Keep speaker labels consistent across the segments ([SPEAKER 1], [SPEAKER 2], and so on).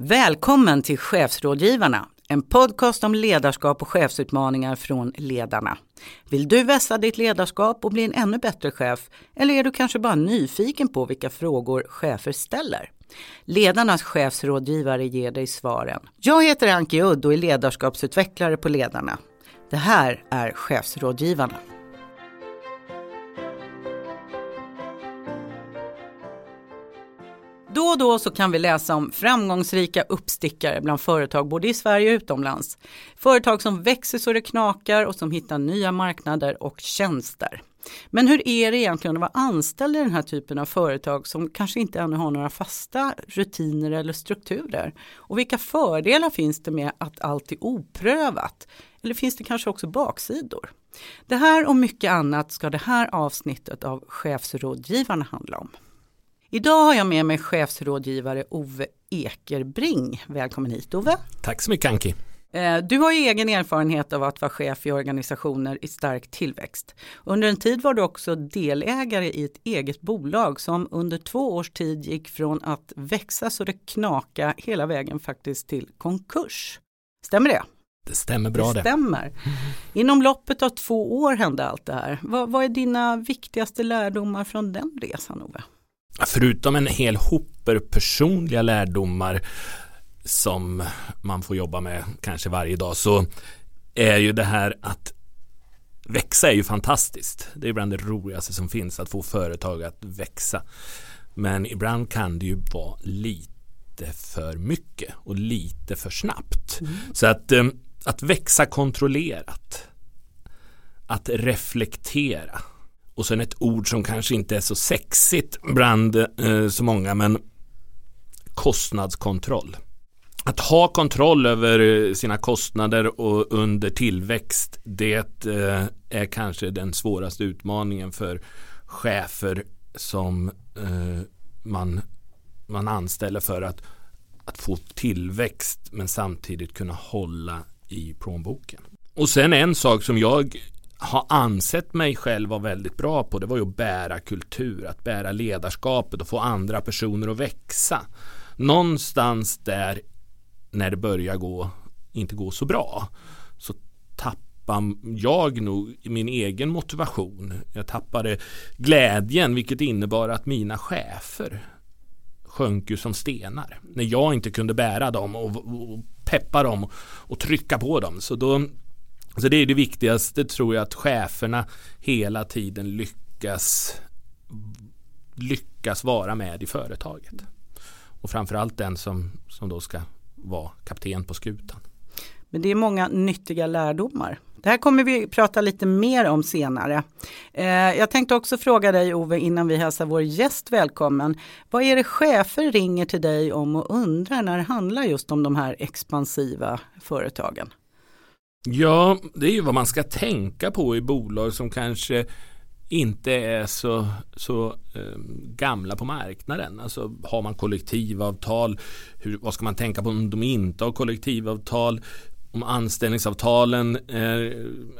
[SPEAKER 1] Välkommen till Chefsrådgivarna, en podcast om ledarskap och chefsutmaningar från ledarna. Vill du vässa ditt ledarskap och bli en ännu bättre chef? Eller är du kanske bara nyfiken på vilka frågor chefer ställer? Ledarnas chefsrådgivare ger dig svaren. Jag heter Anki Udd och är ledarskapsutvecklare på Ledarna. Det här är Chefsrådgivarna. Då och då så kan vi läsa om framgångsrika uppstickare bland företag både i Sverige och utomlands. Företag som växer så det knakar och som hittar nya marknader och tjänster. Men hur är det egentligen att vara anställd i den här typen av företag som kanske inte ännu har några fasta rutiner eller strukturer? Och vilka fördelar finns det med att allt är oprövat? Eller finns det kanske också baksidor? Det här och mycket annat ska det här avsnittet av Chefsrådgivarna handla om. Idag har jag med mig chefsrådgivare Ove Ekerbring. Välkommen hit Ove.
[SPEAKER 2] Tack så mycket Anki.
[SPEAKER 1] Eh, du har egen erfarenhet av att vara chef i organisationer i stark tillväxt. Under en tid var du också delägare i ett eget bolag som under två års tid gick från att växa så det knaka hela vägen faktiskt till konkurs. Stämmer det?
[SPEAKER 2] Det stämmer bra
[SPEAKER 1] det. Stämmer. Inom loppet av två år hände allt det här. Vad, vad är dina viktigaste lärdomar från den resan Ove?
[SPEAKER 2] Förutom en hel hoper personliga lärdomar som man får jobba med kanske varje dag så är ju det här att växa är ju fantastiskt. Det är bland det roligaste som finns att få företag att växa. Men ibland kan det ju vara lite för mycket och lite för snabbt. Mm. Så att, eh, att växa kontrollerat. Att reflektera och sen ett ord som kanske inte är så sexigt bland eh, så många men kostnadskontroll. Att ha kontroll över eh, sina kostnader och under tillväxt det eh, är kanske den svåraste utmaningen för chefer som eh, man, man anställer för att, att få tillväxt men samtidigt kunna hålla i plånboken. Och sen en sak som jag har ansett mig själv vara väldigt bra på det var ju att bära kultur, att bära ledarskapet och få andra personer att växa. Någonstans där när det börjar gå, inte gå så bra så tappar jag nog min egen motivation. Jag tappade glädjen vilket innebar att mina chefer sjönk ju som stenar. När jag inte kunde bära dem och, och peppa dem och trycka på dem. Så då så det är det viktigaste tror jag att cheferna hela tiden lyckas lyckas vara med i företaget. Och framförallt den som, som då ska vara kapten på skutan.
[SPEAKER 1] Men det är många nyttiga lärdomar. Det här kommer vi prata lite mer om senare. Eh, jag tänkte också fråga dig Ove innan vi hälsar vår gäst välkommen. Vad är det chefer ringer till dig om och undrar när det handlar just om de här expansiva företagen?
[SPEAKER 2] Ja, det är ju vad man ska tänka på i bolag som kanske inte är så, så eh, gamla på marknaden. Alltså har man kollektivavtal, hur, vad ska man tänka på om de inte har kollektivavtal? Om anställningsavtalen eh,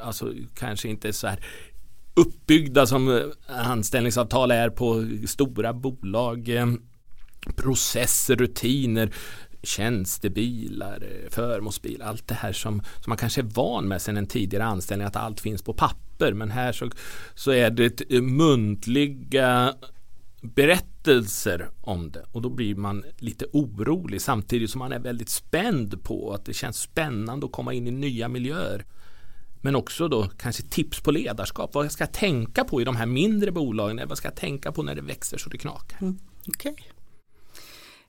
[SPEAKER 2] alltså kanske inte är så här uppbyggda som eh, anställningsavtal är på stora bolag. Eh, processer, rutiner tjänstebilar, eh, förmånsbilar, allt det här som, som man kanske är van med sedan en tidigare anställning, att allt finns på papper. Men här så, så är det muntliga berättelser om det och då blir man lite orolig samtidigt som man är väldigt spänd på att det känns spännande att komma in i nya miljöer. Men också då kanske tips på ledarskap. Vad ska jag tänka på i de här mindre bolagen? Vad ska jag tänka på när det växer så det knakar? Mm,
[SPEAKER 1] okay.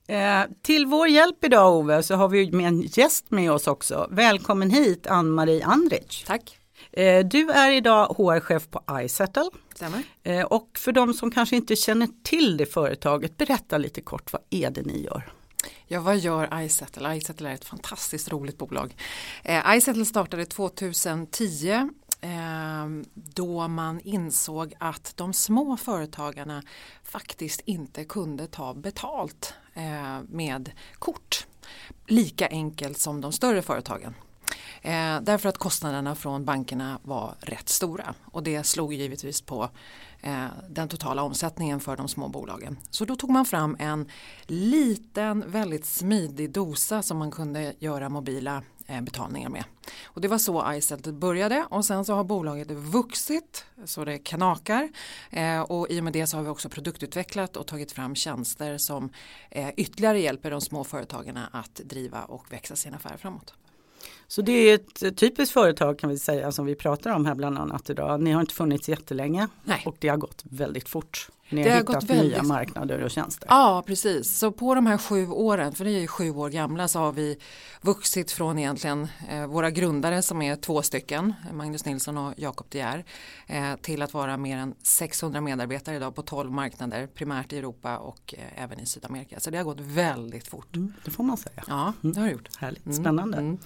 [SPEAKER 1] Eh, till vår hjälp idag Ove så har vi med en gäst med oss också. Välkommen hit Ann-Marie Andrich.
[SPEAKER 3] Tack.
[SPEAKER 1] Eh, du är idag HR-chef på iSettle. Eh, och för de som kanske inte känner till det företaget, berätta lite kort vad är det ni gör?
[SPEAKER 3] Ja, vad gör iSettle? iSettle är ett fantastiskt roligt bolag. Eh, iSettle startade 2010 Ehm, då man insåg att de små företagarna faktiskt inte kunde ta betalt Eh, med kort lika enkelt som de större företagen. Eh, därför att kostnaderna från bankerna var rätt stora och det slog givetvis på Eh, den totala omsättningen för de små bolagen. Så då tog man fram en liten väldigt smidig dosa som man kunde göra mobila eh, betalningar med. Och det var så iCenter började och sen så har bolaget vuxit så det knakar eh, och i och med det så har vi också produktutvecklat och tagit fram tjänster som eh, ytterligare hjälper de små företagen att driva och växa sin affär framåt.
[SPEAKER 1] Så det är ett typiskt företag kan vi säga som vi pratar om här bland annat idag. Ni har inte funnits jättelänge
[SPEAKER 3] Nej.
[SPEAKER 1] och det har gått väldigt fort. Ni
[SPEAKER 3] Det
[SPEAKER 1] har,
[SPEAKER 3] har gått
[SPEAKER 1] hittat nya
[SPEAKER 3] väldigt-
[SPEAKER 1] marknader och tjänster.
[SPEAKER 3] Ja, precis. Så på de här sju åren, för det är ju sju år gamla, så har vi vuxit från egentligen eh, våra grundare som är två stycken, Magnus Nilsson och Jakob De Geer, eh, till att vara mer än 600 medarbetare idag på 12 marknader, primärt i Europa och eh, även i Sydamerika. Så det har gått väldigt fort.
[SPEAKER 1] Mm, det får man säga.
[SPEAKER 3] Ja, det har det gjort.
[SPEAKER 1] Härligt,
[SPEAKER 3] Mm,
[SPEAKER 1] spännande.
[SPEAKER 3] mm.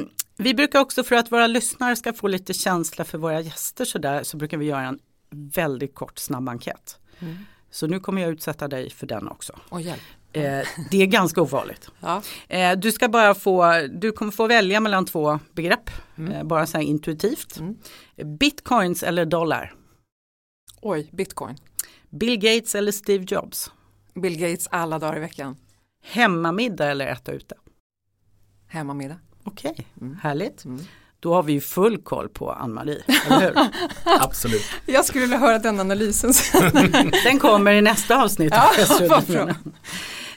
[SPEAKER 1] Eh, vi brukar också för att våra lyssnare ska få lite känsla för våra gäster så där så brukar vi göra en väldigt kort snabb enkät.
[SPEAKER 3] Mm.
[SPEAKER 1] Så nu kommer jag utsätta dig för den också.
[SPEAKER 3] Hjälp.
[SPEAKER 1] Eh, det är ganska ovanligt.
[SPEAKER 3] Ja.
[SPEAKER 1] Eh, du ska bara få, du kommer få välja mellan två begrepp,
[SPEAKER 3] Mm.
[SPEAKER 1] eh, bara så här intuitivt.
[SPEAKER 3] Mm.
[SPEAKER 1] Bitcoins eller dollar?
[SPEAKER 3] Oj, bitcoin.
[SPEAKER 1] Bill Gates eller Steve Jobs?
[SPEAKER 3] Bill Gates alla dagar i veckan.
[SPEAKER 1] Hemmamiddag eller äta ute?
[SPEAKER 3] Hemmamiddag.
[SPEAKER 1] Okej,
[SPEAKER 3] Mm.
[SPEAKER 1] härligt. Då har vi ju full koll på Ann-Marie, eller hur?
[SPEAKER 2] Absolut.
[SPEAKER 3] Jag skulle vilja höra den analysen.
[SPEAKER 1] Den kommer i nästa avsnitt.
[SPEAKER 3] Ja.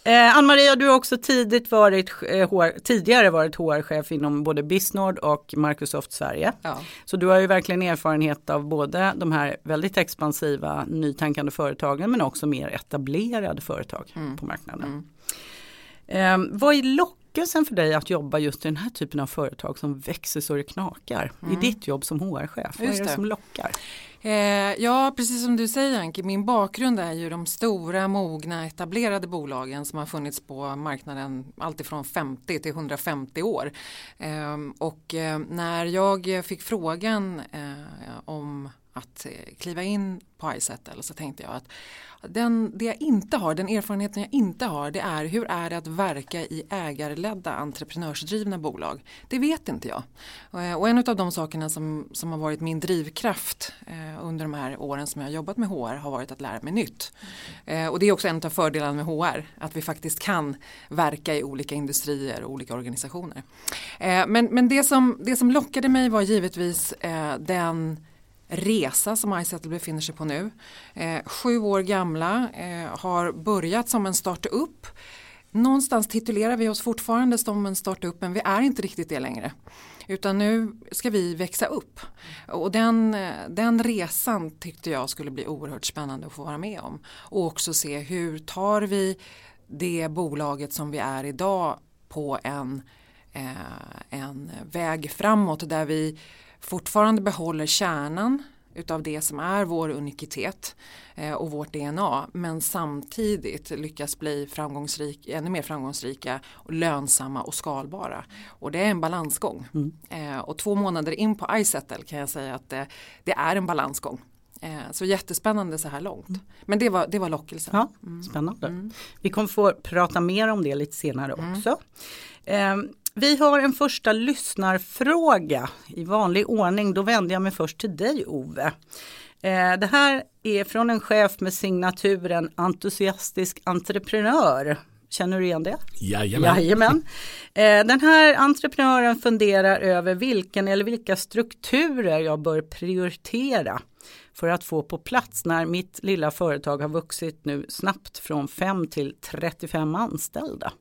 [SPEAKER 1] Eh, Ann-Maria, du har också tidigt varit, eh, HR, tidigare varit HR-chef inom både Bisnord och Microsoft Sverige.
[SPEAKER 3] ja.
[SPEAKER 1] Så du har ju verkligen erfarenhet av både de här väldigt expansiva nytänkande företagen men också mer etablerade företag
[SPEAKER 3] Mm.
[SPEAKER 1] på marknaden.
[SPEAKER 3] Mm.
[SPEAKER 1] Eh, vad är lockelsen för dig att jobba just i den här typen av företag som växer så det knakar i
[SPEAKER 3] Mm.
[SPEAKER 1] ditt jobb som HR-chef? Vad är det
[SPEAKER 3] det.
[SPEAKER 1] som lockar?
[SPEAKER 3] Eh, ja, precis som du säger Anki, min bakgrund är ju de stora, mogna, etablerade bolagen som har funnits på marknaden alltifrån 50 till 150 år. Eh, och eh, när jag fick frågan eh, om att eh, kliva in på iSettle så tänkte jag att den, det jag inte har, den erfarenheten jag inte har det är hur är det att verka i ägarledda entreprenörsdrivna bolag. Det vet inte jag. Eh, och en av de sakerna som, som har varit min drivkraft eh, under de här åren som jag har jobbat med HR har varit att lära mig nytt. Och det är också en av fördelarna med HR, att vi faktiskt kan verka i olika industrier och olika organisationer. Men men det, som, det som lockade mig var givetvis den resa som iSettle befinner sig på nu. Eh, sju år gamla, eh, har börjat som en startup. Någonstans titulerar vi oss fortfarande som en startup men vi är inte riktigt det längre. Utan nu ska vi växa upp. Och den, eh, den resan tyckte jag skulle bli oerhört spännande att få vara med om. Och också se hur tar vi det bolaget som vi är idag på en, eh, en väg framåt där vi fortfarande behåller kärnan utav det som är vår unikitet eh, och vårt DNA men samtidigt lyckas bli framgångsrik, ännu mer framgångsrika och lönsamma och skalbara. Och det är en balansgång. Eh, och två månader in på iSettle kan jag säga att det, det är en balansgång. Eh, så jättespännande så här långt. Men det var, det var lockelsen.
[SPEAKER 1] Ja, spännande. Vi kommer få prata mer om det lite senare också. Vi har en första lyssnarfråga i vanlig ordning. Då vänder jag mig först till dig Ove. Eh, det här är från en chef med signaturen entusiastisk entreprenör. Känner du igen det?
[SPEAKER 2] Jajamän.
[SPEAKER 1] Jajamän. Eh, Den här entreprenören funderar över vilken eller vilka strukturer jag bör prioritera för att få på plats när mitt lilla företag har vuxit nu snabbt från 5 till 35 anställda.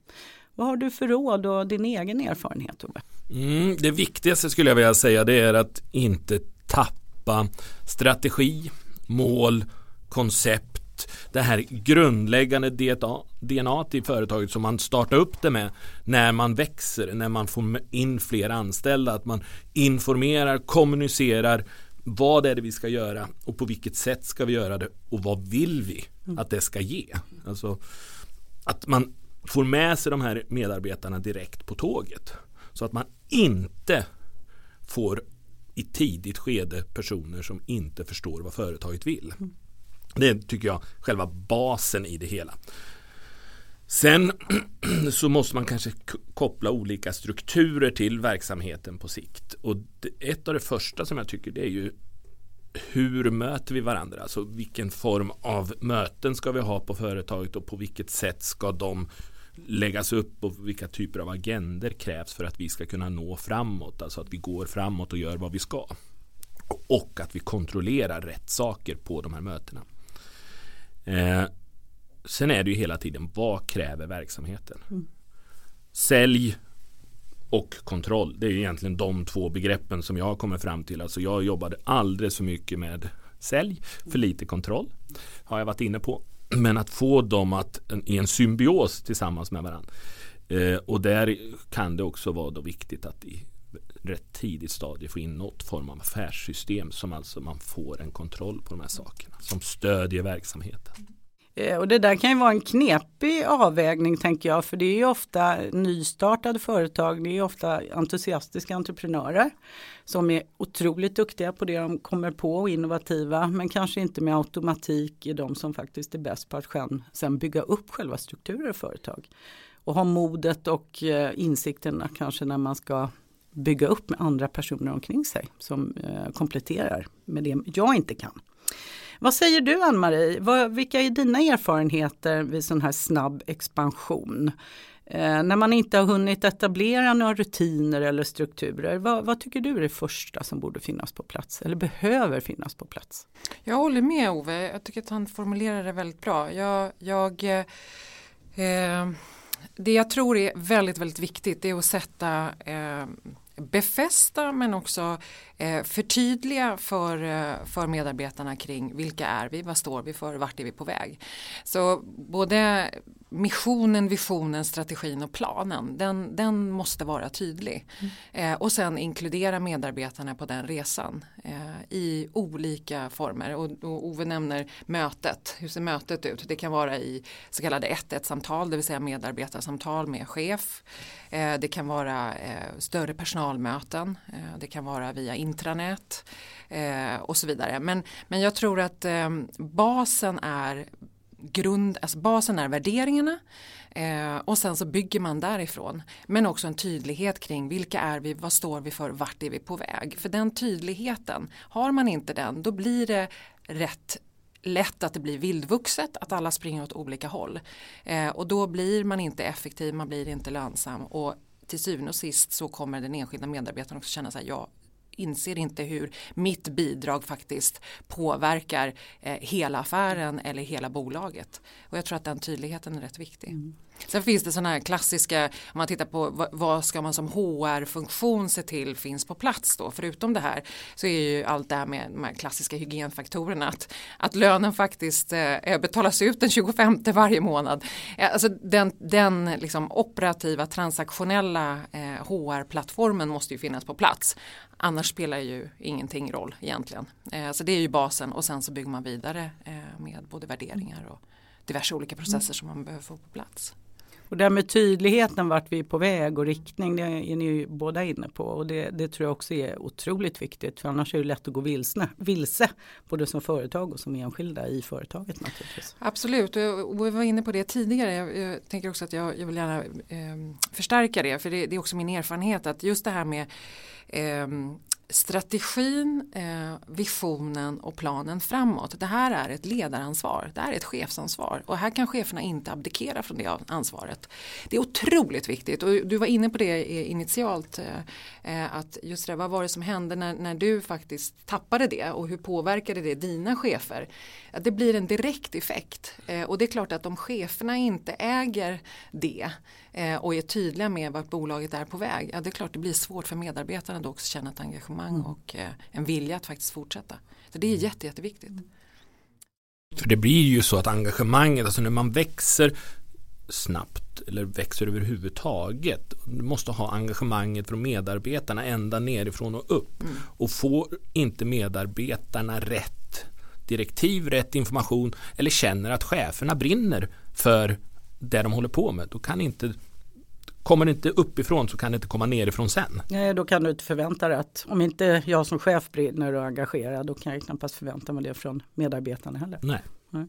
[SPEAKER 1] Vad har du för råd och din egen erfarenhet Ove?
[SPEAKER 2] Mm, det viktigaste skulle jag vilja säga det är att inte tappa strategi, mål, koncept. Det här grundläggande DNA i företaget som man startar upp det med när man växer, när man får in fler anställda. Att man informerar, kommunicerar vad är det vi ska göra och på vilket sätt ska vi göra det och vad vill vi att det ska ge. Alltså att man får med sig de här medarbetarna direkt på tåget. Så att man inte får i tidigt skede personer som inte förstår vad företaget vill. Det tycker jag själva basen i det hela. Sen så måste man kanske koppla olika strukturer till verksamheten på sikt. Och ett av det första som jag tycker det är ju hur möter vi varandra? Alltså vilken form av möten ska vi ha på företaget och på vilket sätt ska de läggas upp och vilka typer av agender krävs för att vi ska kunna nå framåt. Alltså att vi går framåt och gör vad vi ska. Och att vi kontrollerar rätt saker på de här mötena. Eh, sen är det ju hela tiden vad kräver verksamheten? Mm. Sälj och kontroll. Det är egentligen de två begreppen som jag kommit fram till. Alltså jag jobbade alldeles för mycket med sälj, för lite kontroll. Har jag varit inne på. Men att få dem att i en symbios tillsammans med varandra. Eh, och där kan det också vara då viktigt att i rätt tidigt stadie få in något form av affärssystem som alltså man får en kontroll på de här sakerna. Som stödjer verksamheten.
[SPEAKER 1] Eh, och det där kan ju vara en knepig avvägning tänker jag, för det är ju ofta nystartade företag, det är ofta entusiastiska entreprenörer som är otroligt duktiga på det de kommer på och innovativa, men kanske inte med automatik är de som faktiskt är bäst på att sen bygga upp själva strukturer i företag. Och ha modet och insikten insikterna kanske när man ska bygga upp med andra personer omkring sig som eh, kompletterar med det jag inte kan. Vad säger du Ann-Marie? Vilka är dina erfarenheter vid sån här snabb expansion? Eh, när man inte har hunnit etablera några rutiner eller strukturer, vad, vad, tycker du är det första som borde finnas på plats eller behöver finnas på plats?
[SPEAKER 3] Jag håller med Ove, jag tycker att han formulerar det väldigt bra. Jag, jag eh, eh det jag tror är väldigt, väldigt viktigt är att sätta eh, befästa men också eh, förtydliga för, eh, för medarbetarna kring vilka är vi, vad står vi för, vart är vi på väg. Så både missionen, visionen, strategin och planen, den, den måste vara tydlig. Mm. Eh, och sen inkludera medarbetarna på den resan eh, i olika former. Och, och Ove nämner mötet, hur ser mötet ut? Det kan vara i så kallade 1-1-samtal, det vill säga medarbetarsamtal med chef. Eh, det kan vara eh, större personalmöten, det kan vara via intranät eh, och så vidare. Men, men jag tror att eh, basen är grund, alltså basen är värderingarna eh, och sen så bygger man därifrån. Men också en tydlighet kring vilka är vi, vad står vi för, vart är vi på väg. För den tydligheten, har man inte den då blir det rätt lätt att det blir vildvuxet, att alla springer åt olika håll. Eh, och då blir man inte effektiv, man blir inte lönsam och till syvende och sist så kommer den enskilda medarbetaren också känna sig ja, inser inte hur mitt bidrag faktiskt påverkar eh, hela affären eller hela bolaget. Och jag tror att den tydligheten är rätt viktig. Mm. Sen finns det sådana här klassiska, om man tittar på vad, ska man som HR-funktion se till finns på plats då. Förutom det här så är ju allt det här med de här klassiska hygienfaktorerna att, att lönen faktiskt eh, betalas ut den 25 varje månad. Eh, alltså den, den liksom operativa transaktionella eh, HR-plattformen måste ju finnas på plats. Annars spelar ju ingenting roll egentligen. Eh, så det är ju basen och sen så bygger man vidare eh, med både värderingar och diverse olika processer som man behöver få på plats.
[SPEAKER 1] Och det här med tydligheten vart vi är på väg och riktning det är ni ju båda inne på och det, det tror jag också är otroligt viktigt för annars är det lätt att gå vilsne, vilse både som företag och som enskilda i företaget naturligtvis.
[SPEAKER 3] Absolut och vi var inne på det tidigare. Jag, jag tänker också att jag, jag vill gärna eh, förstärka det för det, det, är också min erfarenhet att just det här med eh, strategin, eh, visionen och planen framåt. Det här är ett ledaransvar, det här är ett chefsansvar och här kan cheferna inte abdikera från det ansvaret. Det är otroligt viktigt och du var inne på det initialt eh, eh, att just det, vad var det som hände när, när du faktiskt tappade det och hur påverkade det dina chefer? Det blir en direkt effekt eh, och det är klart att om cheferna inte äger det och är tydliga med vart bolaget är på väg, ja det är klart det blir svårt för medarbetarna då också att känna ett engagemang engagemang mm. och eh, en vilja att faktiskt fortsätta. Så det är mm. jätte, jätteviktigt.
[SPEAKER 2] För det blir ju så att engagemanget, alltså när man växer snabbt eller växer överhuvudtaget. Du måste ha engagemanget från medarbetarna ända nerifrån och upp. Mm. Och får inte medarbetarna rätt direktiv, rätt information eller känner att cheferna brinner för det de håller på med, då kan inte kommer det inte uppifrån så kan det inte komma nerifrån sen.
[SPEAKER 1] Nej, då kan du inte förvänta dig att om inte jag som chef brinner och engagerad då kan jag knappast förvänta mig det från medarbetarna heller.
[SPEAKER 2] Nej. Nej.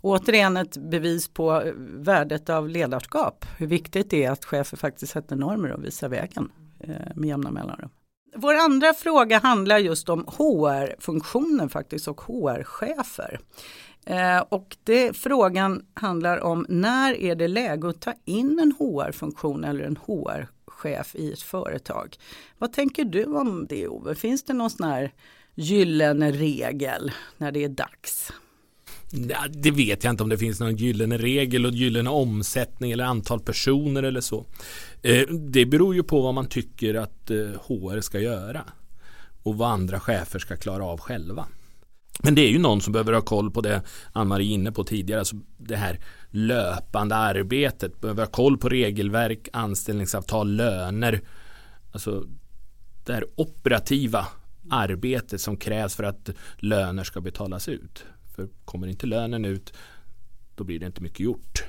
[SPEAKER 1] Återigen ett bevis på värdet av ledarskap. Hur viktigt det är att chefer faktiskt sätter normer och visar vägen eh, med jämna mellanrum. Vår andra fråga handlar just om HR-funktionen faktiskt och HR-chefer. Eh, och det, frågan handlar om när är det läge att ta in en HR-funktion eller en HR-chef i ett företag. Vad tänker du om det Ove? Finns det någon sån här gyllene regel när det är dags?
[SPEAKER 2] Ja, det vet jag inte om det finns någon gyllene regel och gyllene omsättning eller antal personer eller så. Eh, det beror ju på vad man tycker att eh, HR ska göra och vad andra chefer ska klara av själva. Men det är ju någon som behöver ha koll på det Ann-Marie inne på tidigare, alltså det här löpande arbetet, behöver ha koll på regelverk, anställningsavtal, löner, alltså det här operativa arbetet som krävs för att löner ska betalas ut. För kommer inte lönen ut då blir det inte mycket gjort.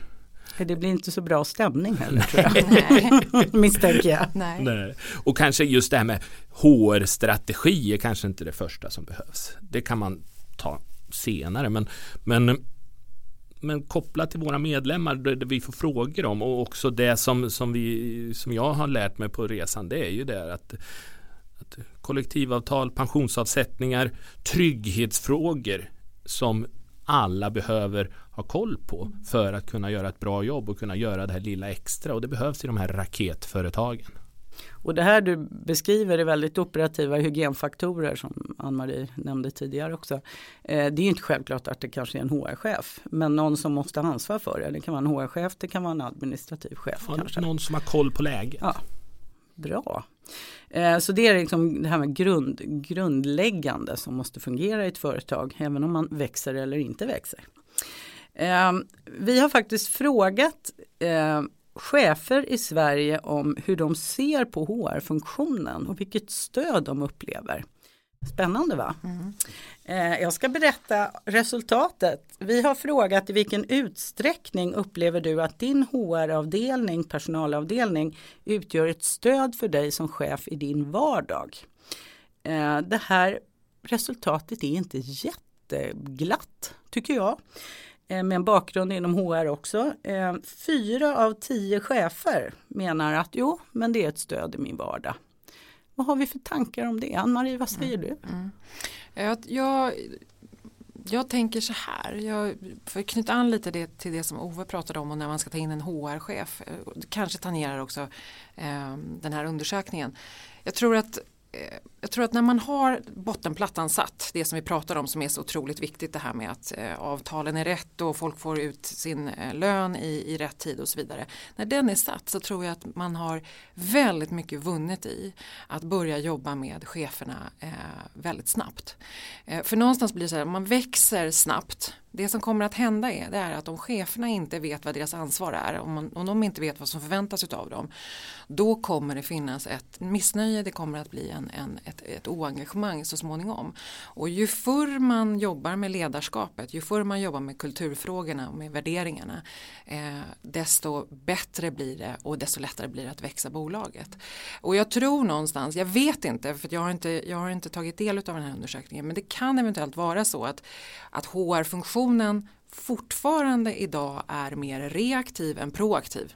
[SPEAKER 1] Det blir inte så bra stämning heller tror jag. Misstänker jag.
[SPEAKER 2] Nej. Nej. Och kanske just det här med HR-strategi är kanske inte det första som behövs. Det kan man ta senare. Men, men, men kopplat till våra medlemmar det vi får frågor om och också det som, som, vi, som jag har lärt mig på resan det är ju det att, att kollektivavtal, pensionsavsättningar, trygghetsfrågor som alla behöver ha koll på för att kunna göra ett bra jobb och kunna göra det här lilla extra och det behövs i de här raketföretagen.
[SPEAKER 1] Och det här du beskriver är väldigt operativa hygienfaktorer som Ann-Marie nämnde tidigare också. Eh, det är inte självklart att det kanske är en HR-chef men någon som måste ha ansvar för det. Det kan vara en HR-chef, det kan vara en administrativ chef. Ja, kanske.
[SPEAKER 2] Någon som har koll på läget.
[SPEAKER 1] Ja, bra. Eh, så det är liksom det här med grund, grundläggande som måste fungera i ett företag även om man växer eller inte växer. Eh, vi har faktiskt frågat chefer i Sverige om hur de ser på HR-funktionen och vilket stöd de upplever. Spännande va? Mm. Eh, jag ska berätta resultatet. Vi har frågat i vilken utsträckning upplever du att din HR-avdelning, personalavdelning utgör ett stöd för dig som chef i din vardag. Eh, det här resultatet är inte jätteglatt tycker jag. Eh, med en bakgrund inom HR också. Eh, fyra av tio chefer menar att jo, men det är ett stöd i min vardag. Vad har vi för tankar om det? Ann-Marie, vad säger mm. du? Mm.
[SPEAKER 3] Jag, jag, jag, tänker så här, jag får knyta an lite det, till det som Ove pratade om och när man ska ta in en HR-chef. Eh, kanske tangerar också eh, den här undersökningen. Jag tror att Eh, jag tror att när man har bottenplattan satt, det som vi pratar om som är så otroligt viktigt det här med att eh, avtalen är rätt och folk får ut sin eh, lön i, i rätt tid och så vidare. När den är satt så tror jag att man har väldigt mycket vunnet i att börja jobba med cheferna eh, väldigt snabbt. Eh, för någonstans blir det så här, man växer snabbt det som kommer att hända är, det är att om cheferna inte vet vad deras ansvar är, om, man, om de inte vet vad som förväntas av dem, då kommer det finnas ett missnöje, det kommer att bli en, en, ett, ett oengagemang så småningom. Och ju förr man jobbar med ledarskapet, ju förr man jobbar med kulturfrågorna och med värderingarna, eh, desto bättre blir det och desto lättare blir det att växa bolaget. Och jag tror någonstans, jag vet inte, för jag har inte, jag har inte tagit del av den här undersökningen, men det kan eventuellt vara så att, att HR-funktionen fortfarande idag är mer reaktiv än proaktiv.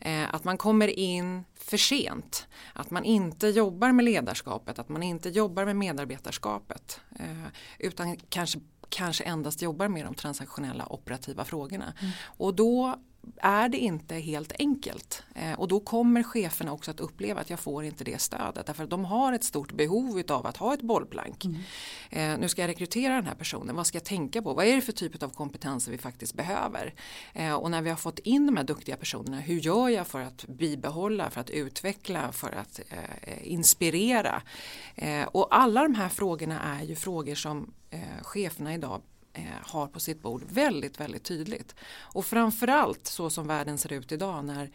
[SPEAKER 3] Eh, att man kommer in för sent, att man inte jobbar med ledarskapet, att man inte jobbar med medarbetarskapet eh, utan kanske, kanske endast jobbar med de transaktionella operativa frågorna. Mm. Och då är det inte helt enkelt. Eh, och då kommer cheferna också att uppleva att jag får inte det stödet. Därför att de har ett stort behov av att ha ett bollplank. Mm. Eh, nu ska jag rekrytera den här personen, vad ska jag tänka på? Vad är det för typ av kompetenser vi faktiskt behöver? Eh, och när vi har fått in de här duktiga personerna, hur gör jag för att bibehålla, för att utveckla, för att eh, inspirera? Eh, och alla de här frågorna är ju frågor som eh, cheferna idag Eh, har på sitt bord väldigt, väldigt tydligt. Och framförallt så som världen ser ut idag när,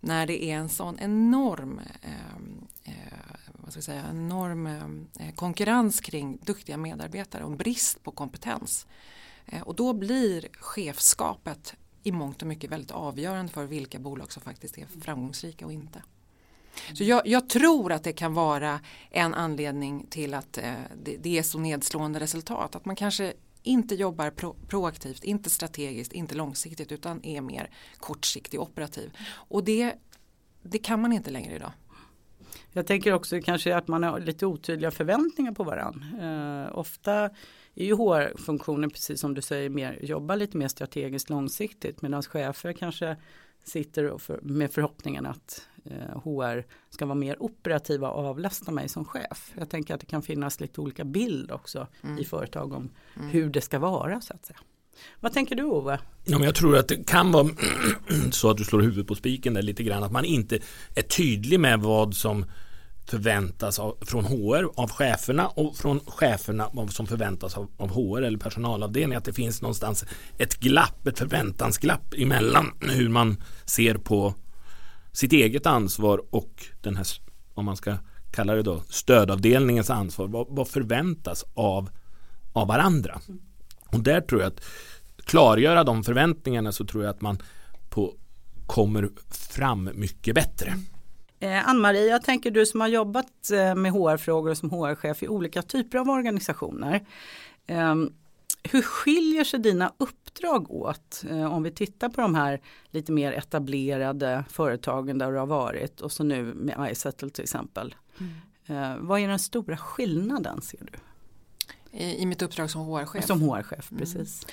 [SPEAKER 3] när det är en sån enorm ehm, eh, vad ska jag säga, enorm eh, konkurrens kring duktiga medarbetare och en brist på kompetens. Eh, och då blir chefskapet i mångt och mycket väldigt avgörande för vilka bolag som faktiskt är framgångsrika och inte. Så jag, jag, tror att det kan vara en anledning till att eh, det, det, är så nedslående resultat. Att man kanske inte jobbar pro proaktivt, inte strategiskt, inte långsiktigt utan är mer kortsiktig operativ. Och det, det kan man inte längre idag.
[SPEAKER 1] Jag tänker också kanske att man har lite otydliga förväntningar på varandra. Eh, ofta är ju HR-funktionen precis som du säger mer, jobbar lite mer strategiskt långsiktigt medan chefer kanske sitter för, med förhoppningen att eh, HR ska vara mer operativa och avlasta mig som chef. Jag tänker att det kan finnas lite olika bild också mm. i företag om mm. hur det ska vara så att säga. Vad tänker du Ove?
[SPEAKER 2] Ja, men jag tror att det kan vara så att du slår huvudet på spiken där lite grann. Att man inte är tydlig med vad som förväntas av, från HR av cheferna och från cheferna vad som förväntas av, av HR eller personalavdelning. Att det finns någonstans ett glapp, ett förväntansglapp emellan hur man ser på sitt eget ansvar och den här, om man ska kalla det då, stödavdelningens ansvar. Vad, vad förväntas av, av varandra? Och där tror jag att klargöra de förväntningarna så tror jag att man på, kommer fram mycket bättre.
[SPEAKER 1] Eh, Ann-Marie, jag tänker du som har jobbat eh, med HR-frågor som HR-chef i olika typer av organisationer. Eh, hur skiljer sig dina uppdrag åt eh, om vi tittar på de här lite mer etablerade företagen där du har varit och så nu med iSettle till exempel. Mm. Vad är den stora skillnaden ser du?
[SPEAKER 3] I mitt uppdrag som HR-chef.
[SPEAKER 1] Som HR-chef, mm. precis.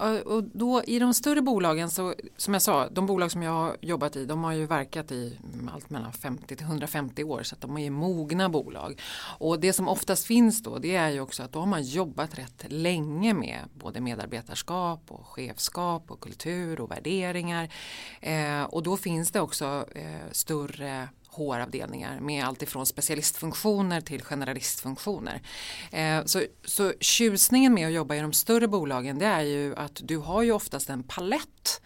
[SPEAKER 3] Mm. Och då, I de större bolagen, så, som jag sa, de bolag som jag har jobbat i, de har ju verkat i allt mellan 50 till 150 år, så att de är mogna bolag. Och det som oftast finns då, det är ju också att då har man jobbat rätt länge med både medarbetarskap och chefskap och kultur och värderingar. Eh, och då finns det också eh, större HR-avdelningar med allt ifrån specialistfunktioner till generalistfunktioner. Eh, så, så tjusningen med att jobba i de större bolagen det är ju att du har ju oftast en palett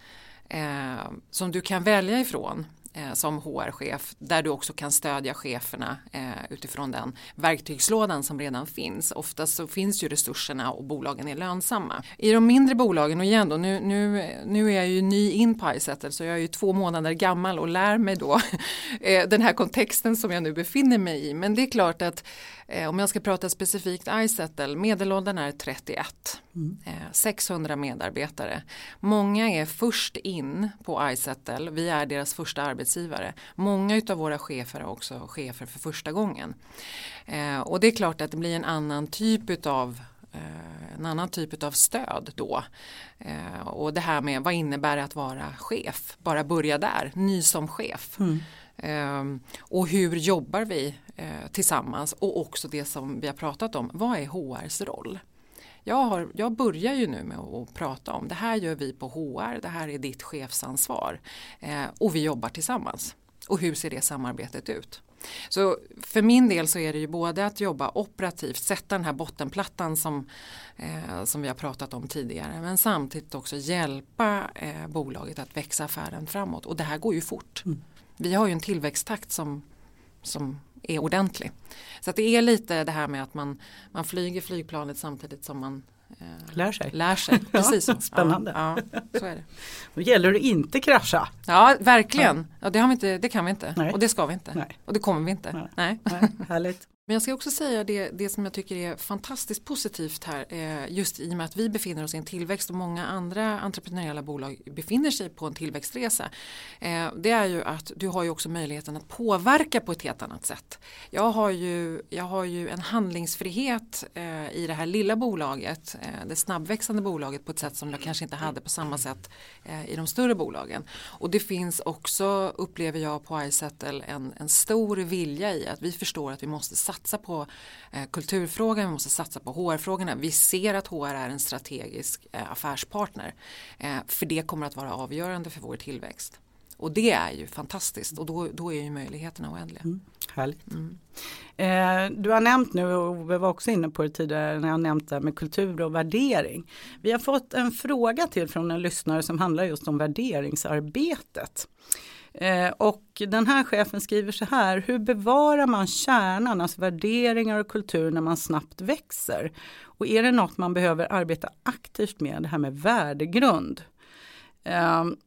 [SPEAKER 3] eh, som du kan välja ifrån Eh, som HR-chef där du också kan stödja cheferna eh, utifrån den verktygslådan som redan finns. Oftast så finns ju resurserna och bolagen är lönsamma. I de mindre bolagen och igen då, nu, nu, nu är jag ju ny in på iSettle så jag är ju två månader gammal och lär mig då eh, den här kontexten som jag nu befinner mig i. Men det är klart att Eh, om jag ska prata specifikt iSettle, medelåldern är 31. Mm. Eh, 600 medarbetare. Många är först in på iSettle, vi är deras första arbetsgivare. Många av våra chefer är också chefer för första gången. Eh, och det är klart att det blir en annan typ av eh, en annan typ av stöd då. Eh, och det här med vad innebär det att vara chef? Bara börja där, ny som chef. Mm. Ehm, och hur jobbar vi eh, tillsammans och också det som vi har pratat om, vad är HRs roll? Jag, har, jag börjar ju nu med att prata om det här gör vi på HR, det här är ditt chefsansvar eh, och vi jobbar tillsammans. Och hur ser det samarbetet ut? Så för min del så är det ju både att jobba operativt, sätta den här bottenplattan som, eh, som vi har pratat om tidigare men samtidigt också hjälpa eh, bolaget att växa affären framåt och det här går ju fort. Mm vi har ju en tillväxttakt som, som är ordentlig. Så att det är lite det här med att man, man flyger flygplanet samtidigt som man
[SPEAKER 1] eh, lär sig.
[SPEAKER 3] Lär sig. Precis
[SPEAKER 1] ja, Spännande.
[SPEAKER 3] Ja, ja, så är det.
[SPEAKER 1] Då gäller det att inte krascha.
[SPEAKER 3] Ja, verkligen. Ja, det, har vi inte, det kan vi inte.
[SPEAKER 1] Nej.
[SPEAKER 3] Och det ska vi inte.
[SPEAKER 1] Nej.
[SPEAKER 3] Och det kommer vi inte.
[SPEAKER 1] Nej.
[SPEAKER 3] Nej.
[SPEAKER 1] Nej. Härligt.
[SPEAKER 3] Men jag ska också säga det, det som jag tycker är fantastiskt positivt här eh, just i och med att vi befinner oss i en tillväxt och många andra entreprenöriella bolag befinner sig på en tillväxtresa. Eh, det är ju att du har ju också möjligheten att påverka på ett helt annat sätt. Jag har ju, jag har ju en handlingsfrihet eh, i det här lilla bolaget, det snabbväxande bolaget på ett sätt som jag kanske inte hade på samma sätt i de större bolagen. Och det finns också, upplever jag på iSettle, en, en stor vilja i att vi förstår att vi måste satsa satsa på eh, kulturfrågan, vi måste satsa på HR-frågorna. Vi ser att HR är en strategisk eh, affärspartner. Eh, för det kommer att vara avgörande för vår tillväxt. Och det är ju fantastiskt och då, då är ju möjligheterna oändliga. Mm,
[SPEAKER 1] härligt. Mm. Eh, du har nämnt nu och vi var också inne på det tidigare när jag nämnt det med kultur och värdering. Vi har fått en fråga till från en lyssnare som handlar just om värderingsarbetet. Eh, och den här chefen skriver så här, hur bevarar man kärnan, alltså värderingar och kultur när man snabbt växer? Och är det något man behöver arbeta aktivt med, det här med värdegrund? Ehm,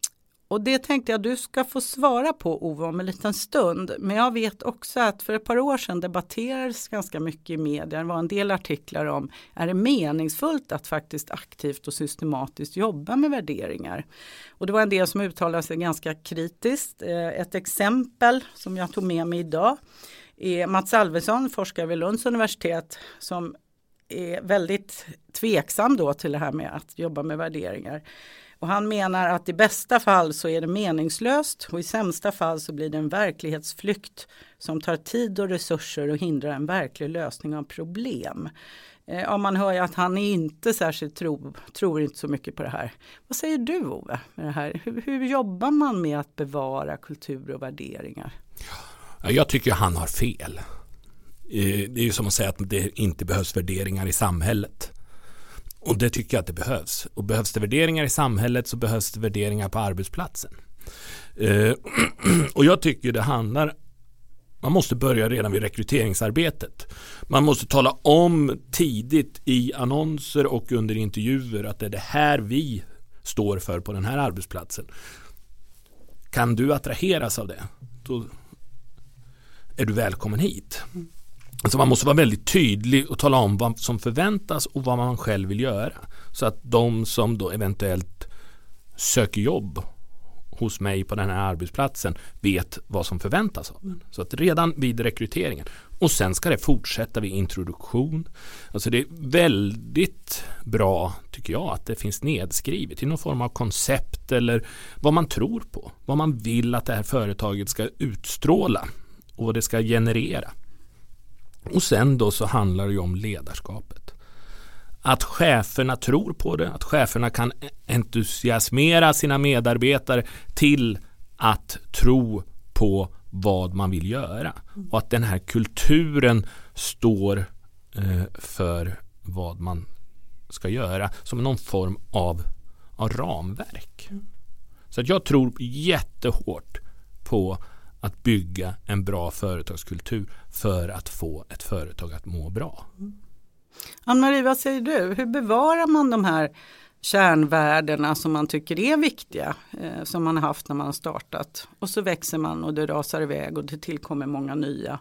[SPEAKER 1] och det tänkte jag du ska få svara på Ove om en liten stund. Men jag vet också att för ett par år sedan debatterades ganska mycket i media. Det var en del artiklar om är det meningsfullt att faktiskt aktivt och systematiskt jobba med värderingar. Och det var en del som uttalade sig ganska kritiskt. Eh, ett exempel som jag tog med mig idag är Mats Alvesson, forskare vid Lunds universitet som är väldigt tveksam då till det här med att jobba med värderingar. Och han menar att i bästa fall så är det meningslöst och i sämsta fall så blir det en verklighetsflykt som tar tid och resurser och hindrar en verklig lösning av problem. Eh, ja, man hör ju att han är inte särskilt tro, tror inte så mycket på det här. Vad säger du Ove? Med det här? Hur, hur jobbar man med att bevara kultur och värderingar?
[SPEAKER 2] Jag tycker han har fel. Eh, det är ju som att säga att det inte behövs värderingar i samhället. Och det tycker jag att det behövs. Och behövs det värderingar i samhället så behövs det värderingar på arbetsplatsen. Eh, och jag tycker det handlar man måste börja redan vid rekryteringsarbetet. Man måste tala om tidigt i annonser och under intervjuer att det är det här vi står för på den här arbetsplatsen. Kan du attraheras av det? Då är du välkommen hit. Alltså man måste vara väldigt tydlig och tala om vad som förväntas och vad man själv vill göra. Så att de som då eventuellt söker jobb hos mig på den här arbetsplatsen vet vad som förväntas av en. Så att redan vid rekryteringen. Och sen ska det fortsätta vid introduktion. Alltså det är väldigt bra tycker jag att det finns nedskrivet i någon form av koncept eller vad man tror på. Vad man vill att det här företaget ska utstråla och vad det ska generera. Och sen då så handlar det ju om ledarskapet. Att cheferna tror på det, att cheferna kan entusiasmera sina medarbetare till att tro på vad man vill göra. Och att den här kulturen står eh, för vad man ska göra som någon form av, av ramverk. Så att jag tror jättehårt på att bygga en bra företagskultur för att få ett företag att må bra.
[SPEAKER 1] Ann-Marie, vad säger du? Hur bevarar man de här kärnvärdena som man tycker är viktiga, eh, som man har haft när man har startat. Och så växer man och det rasar iväg och det tillkommer många nya.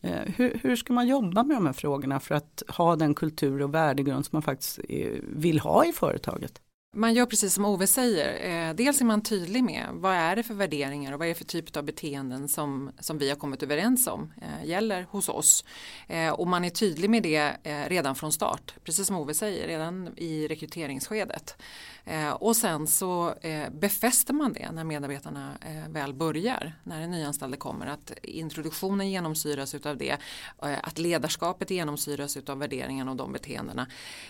[SPEAKER 1] Eh, hur, hur, ska man jobba med de här frågorna för att ha den kultur och värdegrund som man faktiskt eh, vill ha i företaget?
[SPEAKER 3] Man gör precis som Ove säger. Eh, dels är man tydlig med vad är det för värderingar och vad är det för typ av beteenden som, som vi har kommit överens om eh, gäller hos oss. Eh, och man är tydlig med det redan från start, precis som Ove säger, redan i rekryteringsskedet. Eh, och sen så eh, befäster man det när medarbetarna eh, väl börjar, när en nyanställde kommer. Att introduktionen genomsyras av det, eh, att ledarskapet genomsyras av värderingarna och de beteendena.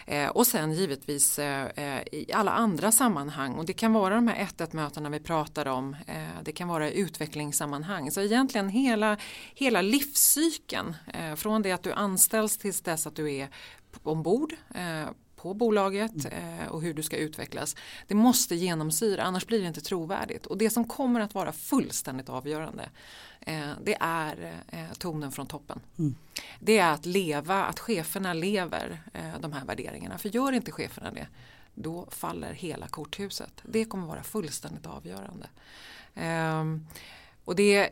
[SPEAKER 3] Eh, och sen givetvis eh, eh, i alla andra sammanhang och det kan vara de här 1 mötena vi pratar om, eh, det kan vara utvecklingssammanhang. Så egentligen hela, hela livscykeln, eh, från det att du anställs tills dess att du är ombord på bolaget mm. eh, och hur du ska utvecklas. Det måste genomsyra, annars blir det inte trovärdigt. Och det som kommer att vara fullständigt avgörande eh, det är eh, tonen från toppen. Mm. Det är att leva, att cheferna lever eh, de här värderingarna. För gör inte cheferna det, då faller hela korthuset. Det kommer vara fullständigt avgörande. Och, det, eh,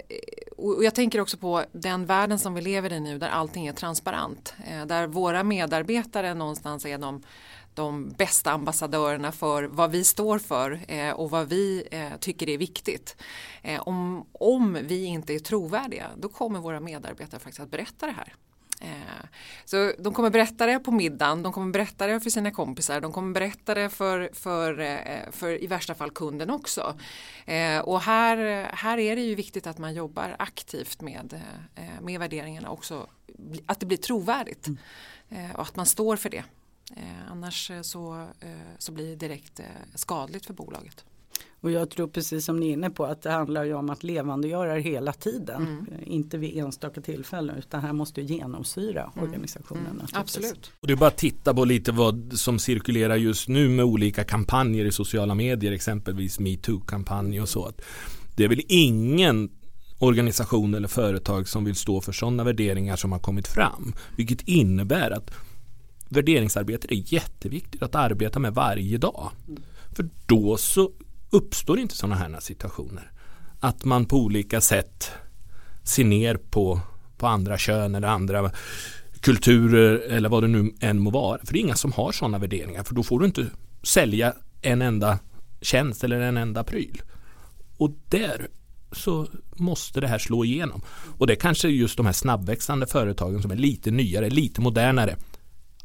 [SPEAKER 3] och jag tänker också på den världen som vi lever i nu där allting är transparent. Eh, där våra medarbetare någonstans är de, de bästa ambassadörerna för vad vi står för eh, och vad vi tycker är viktigt. Om, om vi inte är trovärdiga då kommer våra medarbetare faktiskt att berätta det här. Eh, så de kommer berätta det på middagen, de kommer berätta det för sina kompisar, de kommer berätta det för, för, eh, för i värsta fall kunden också. Eh, och här, här är det ju viktigt att man jobbar aktivt med, med värderingarna också, att det blir trovärdigt mm. och att man står för det. Annars så, så blir det direkt skadligt för bolaget.
[SPEAKER 1] Och jag tror precis som ni är inne på att det handlar ju om att levandegöra hela tiden. Mm. Inte vid enstaka tillfällen utan här måste genomsyra mm. organisationen. Mm.
[SPEAKER 3] Absolut.
[SPEAKER 2] Och det är bara att titta på lite vad som cirkulerar just nu med olika kampanjer i sociala medier. Exempelvis metoo-kampanj och så. Det är väl ingen organisation eller företag som vill stå för sådana värderingar som har kommit fram. Vilket innebär att värderingsarbetet är jätteviktigt att arbeta med varje dag. För då så uppstår inte sådana här situationer. Att man på olika sätt ser ner på, på andra kön eller andra kulturer eller vad det nu än må vara. För det är inga som har sådana värderingar för då får du inte sälja en enda tjänst eller en enda pryl. Och där så måste det här slå igenom. Och det kanske just de här snabbväxande företagen som är lite nyare, lite modernare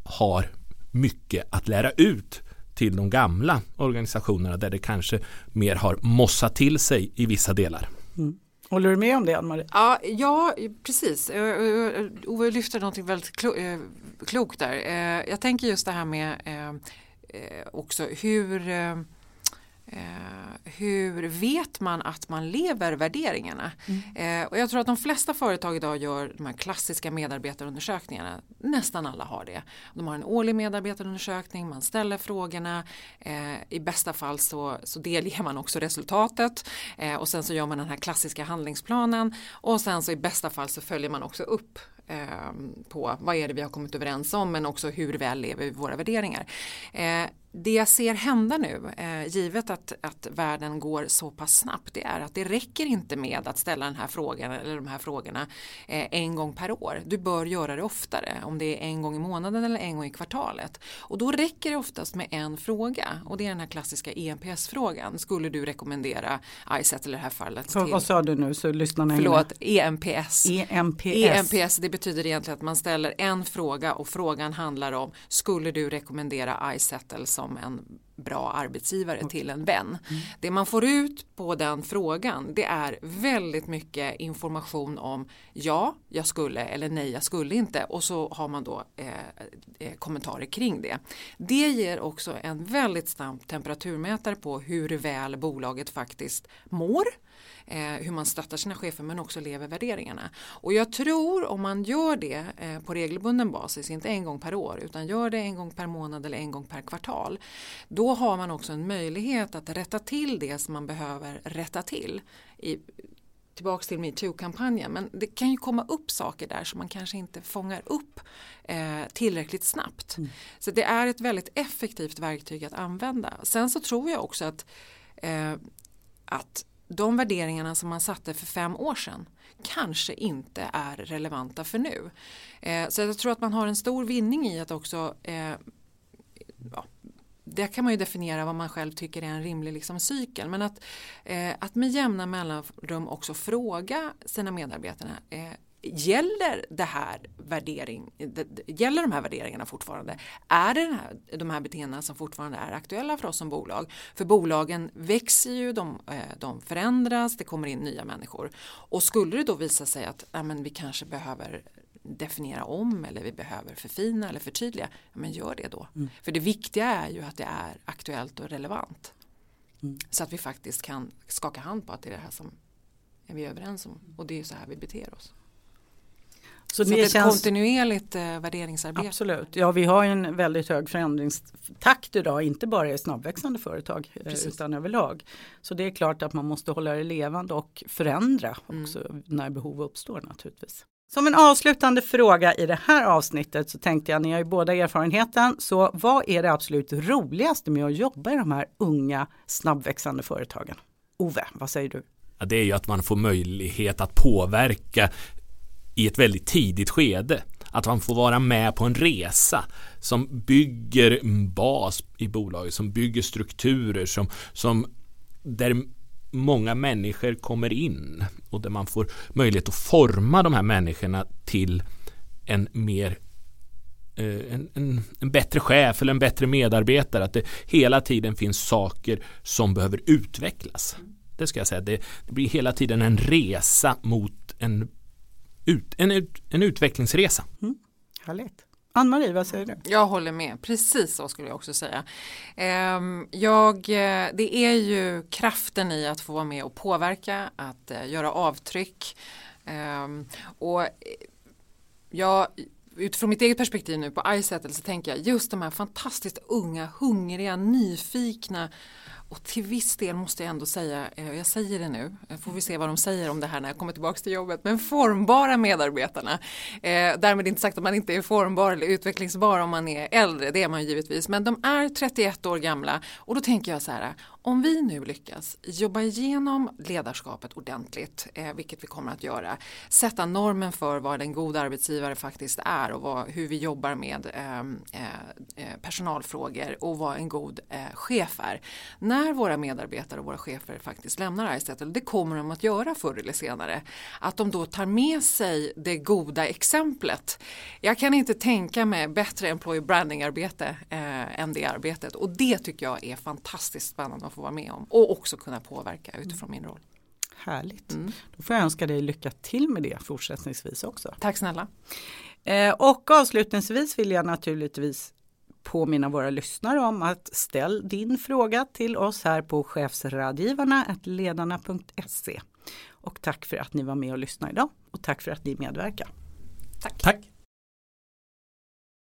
[SPEAKER 2] har mycket att lära ut till de gamla organisationerna där det kanske mer har mossat till sig i vissa delar.
[SPEAKER 1] Mm. Håller du med om det Ann-Marie?
[SPEAKER 3] Ja, ja, precis. Ove lyfter något väldigt klokt där. Jag tänker just det här med också hur Eh, hur vet man att man lever värderingarna? Mm. Eh, och jag tror att de flesta företag idag gör de här klassiska medarbetarundersökningarna. Nästan alla har det. De har en årlig medarbetarundersökning, man ställer frågorna. Eh, I bästa fall så, så delger man också resultatet eh, och sen så gör man den här klassiska handlingsplanen och sen så i bästa fall så följer man också upp eh, på vad är det vi har kommit överens om men också hur väl lever vi våra värderingar. Det jag ser hända nu, eh, givet att, att världen går så pass snabbt, det är att det räcker inte med att ställa den här frågan eller de här frågorna eh, en gång per år. Du bör göra det oftare, om det är en gång i månaden eller en gång i kvartalet. Och då räcker det oftast med en fråga och det är den här klassiska EMPS-frågan. Skulle du rekommendera ISET i det här fallet?
[SPEAKER 1] Till, vad sa du nu så lyssnarna
[SPEAKER 3] Förlåt, EMPS.
[SPEAKER 1] EMPS.
[SPEAKER 3] EMPS, det betyder egentligen att man ställer en fråga och frågan handlar om skulle du rekommendera iSettle som en bra arbetsgivare okay. till en vän. Mm. Det man får ut på den frågan det är väldigt mycket information om ja, jag skulle eller nej, jag skulle inte och så har man då eh, eh kommentarer kring det. Det ger också en väldigt snabb temperaturmätare på hur väl bolaget faktiskt mår eh, hur man stöttar sina chefer men också lever värderingarna. Och jag tror om man gör det eh, på regelbunden basis, inte en gång per år utan gör det en gång per månad eller en gång per kvartal. Då har man också en möjlighet att rätta till det som man behöver rätta till. I, tillbaks till metoo-kampanjen men det kan ju komma upp saker där som man kanske inte fångar upp eh, tillräckligt snabbt. Mm. Så det är ett väldigt effektivt verktyg att använda. Sen så tror jag också att, eh, att de värderingarna som man satte för fem år sedan kanske inte är relevanta för nu. Eh, så jag tror att man har en stor vinning i att också eh, ja, där kan man ju definiera vad man själv tycker är en rimlig liksom, cykel. Men att, eh, att med jämna mellanrum också fråga sina medarbetare eh, Gäller, det här värdering, gäller de här värderingarna fortfarande? Är det här, de här beteendena som fortfarande är aktuella för oss som bolag? För bolagen växer ju, de, eh, de förändras, det kommer in nya människor. Och skulle det då visa sig att ja, men vi kanske behöver definiera om eller vi behöver förfina eller förtydliga, ja, men gör det då. Mm. För det viktiga är ju att det är aktuellt och relevant. Mm. Så att vi faktiskt kan skaka hand på att det är det här som vi är överens om och det är så här vi beter oss. Så, så det är ett känns... kontinuerligt eh, värderingsarbete.
[SPEAKER 1] Absolut, ja vi har en väldigt hög förändringstakt idag, inte bara i snabbväxande företag eh, Precis. utan överlag. Så det är klart att man måste hålla det levande och förändra också mm. när behov uppstår naturligtvis. Som en avslutande fråga i det här avsnittet så tänkte jag, ni har ju båda erfarenheten, så vad är det absolut roligaste med att jobba i de här unga snabbväxande företagen? Ove, vad säger du?
[SPEAKER 2] Ja, det är ju att man får möjlighet att påverka i ett väldigt tidigt skede. Att man får vara med på en resa som bygger en bas i bolaget, som bygger strukturer som, som där många människor kommer in och där man får möjlighet att forma de här människorna till en mer eh, en, en, en, bättre chef eller en bättre medarbetare. Att det hela tiden finns saker som behöver utvecklas. Det ska jag säga. Det, det blir hela tiden en resa mot en ut, en, en utvecklingsresa. Mm,
[SPEAKER 1] härligt. Ann-Marie, vad säger du?
[SPEAKER 3] Jag håller med, precis så skulle jag också säga. Ehm, jag, eh, det är ju kraften i att få vara med och påverka, att eh, göra avtryck. Ehm, och jag, utifrån mitt eget perspektiv nu på iSettle så tänker jag just de här fantastiskt unga, hungriga, nyfikna och till viss del måste jag ändå säga, eh, jag säger det nu, eh, får vi se vad de säger om det här när jag kommer tillbaka till jobbet, men formbara medarbetarna. Eh, därmed inte sagt att man inte är formbar eller utvecklingsbar om man är äldre, det är man givetvis, men de är 31 år gamla och då tänker jag så här, om vi nu lyckas jobba igenom ledarskapet ordentligt, eh, vilket vi kommer att göra, sätta normen för vad en god arbetsgivare faktiskt är och vad, hur vi jobbar med ehm, eh, eh, personalfrågor och vad en god eh, chef är. När våra medarbetare och våra chefer faktiskt lämnar iSettle, det kommer de att göra förr eller senare, att de då tar med sig det goda exemplet. Jag kan inte tänka mig bättre employee branding-arbete eh, än det arbetet och det tycker jag är fantastiskt spännande få vara med om och också kunna påverka utifrån min roll.
[SPEAKER 1] Härligt. Mm. Då får jag önska dig lycka till med det fortsättningsvis också.
[SPEAKER 3] Tack snälla.
[SPEAKER 1] Eh, och avslutningsvis vill jag naturligtvis påminna våra lyssnare om att ställ din fråga till oss här på chefsradgivarna ledarna.se. Och tack för att ni var med och lyssnade idag och tack för att ni medverkar.
[SPEAKER 2] Tack. tack.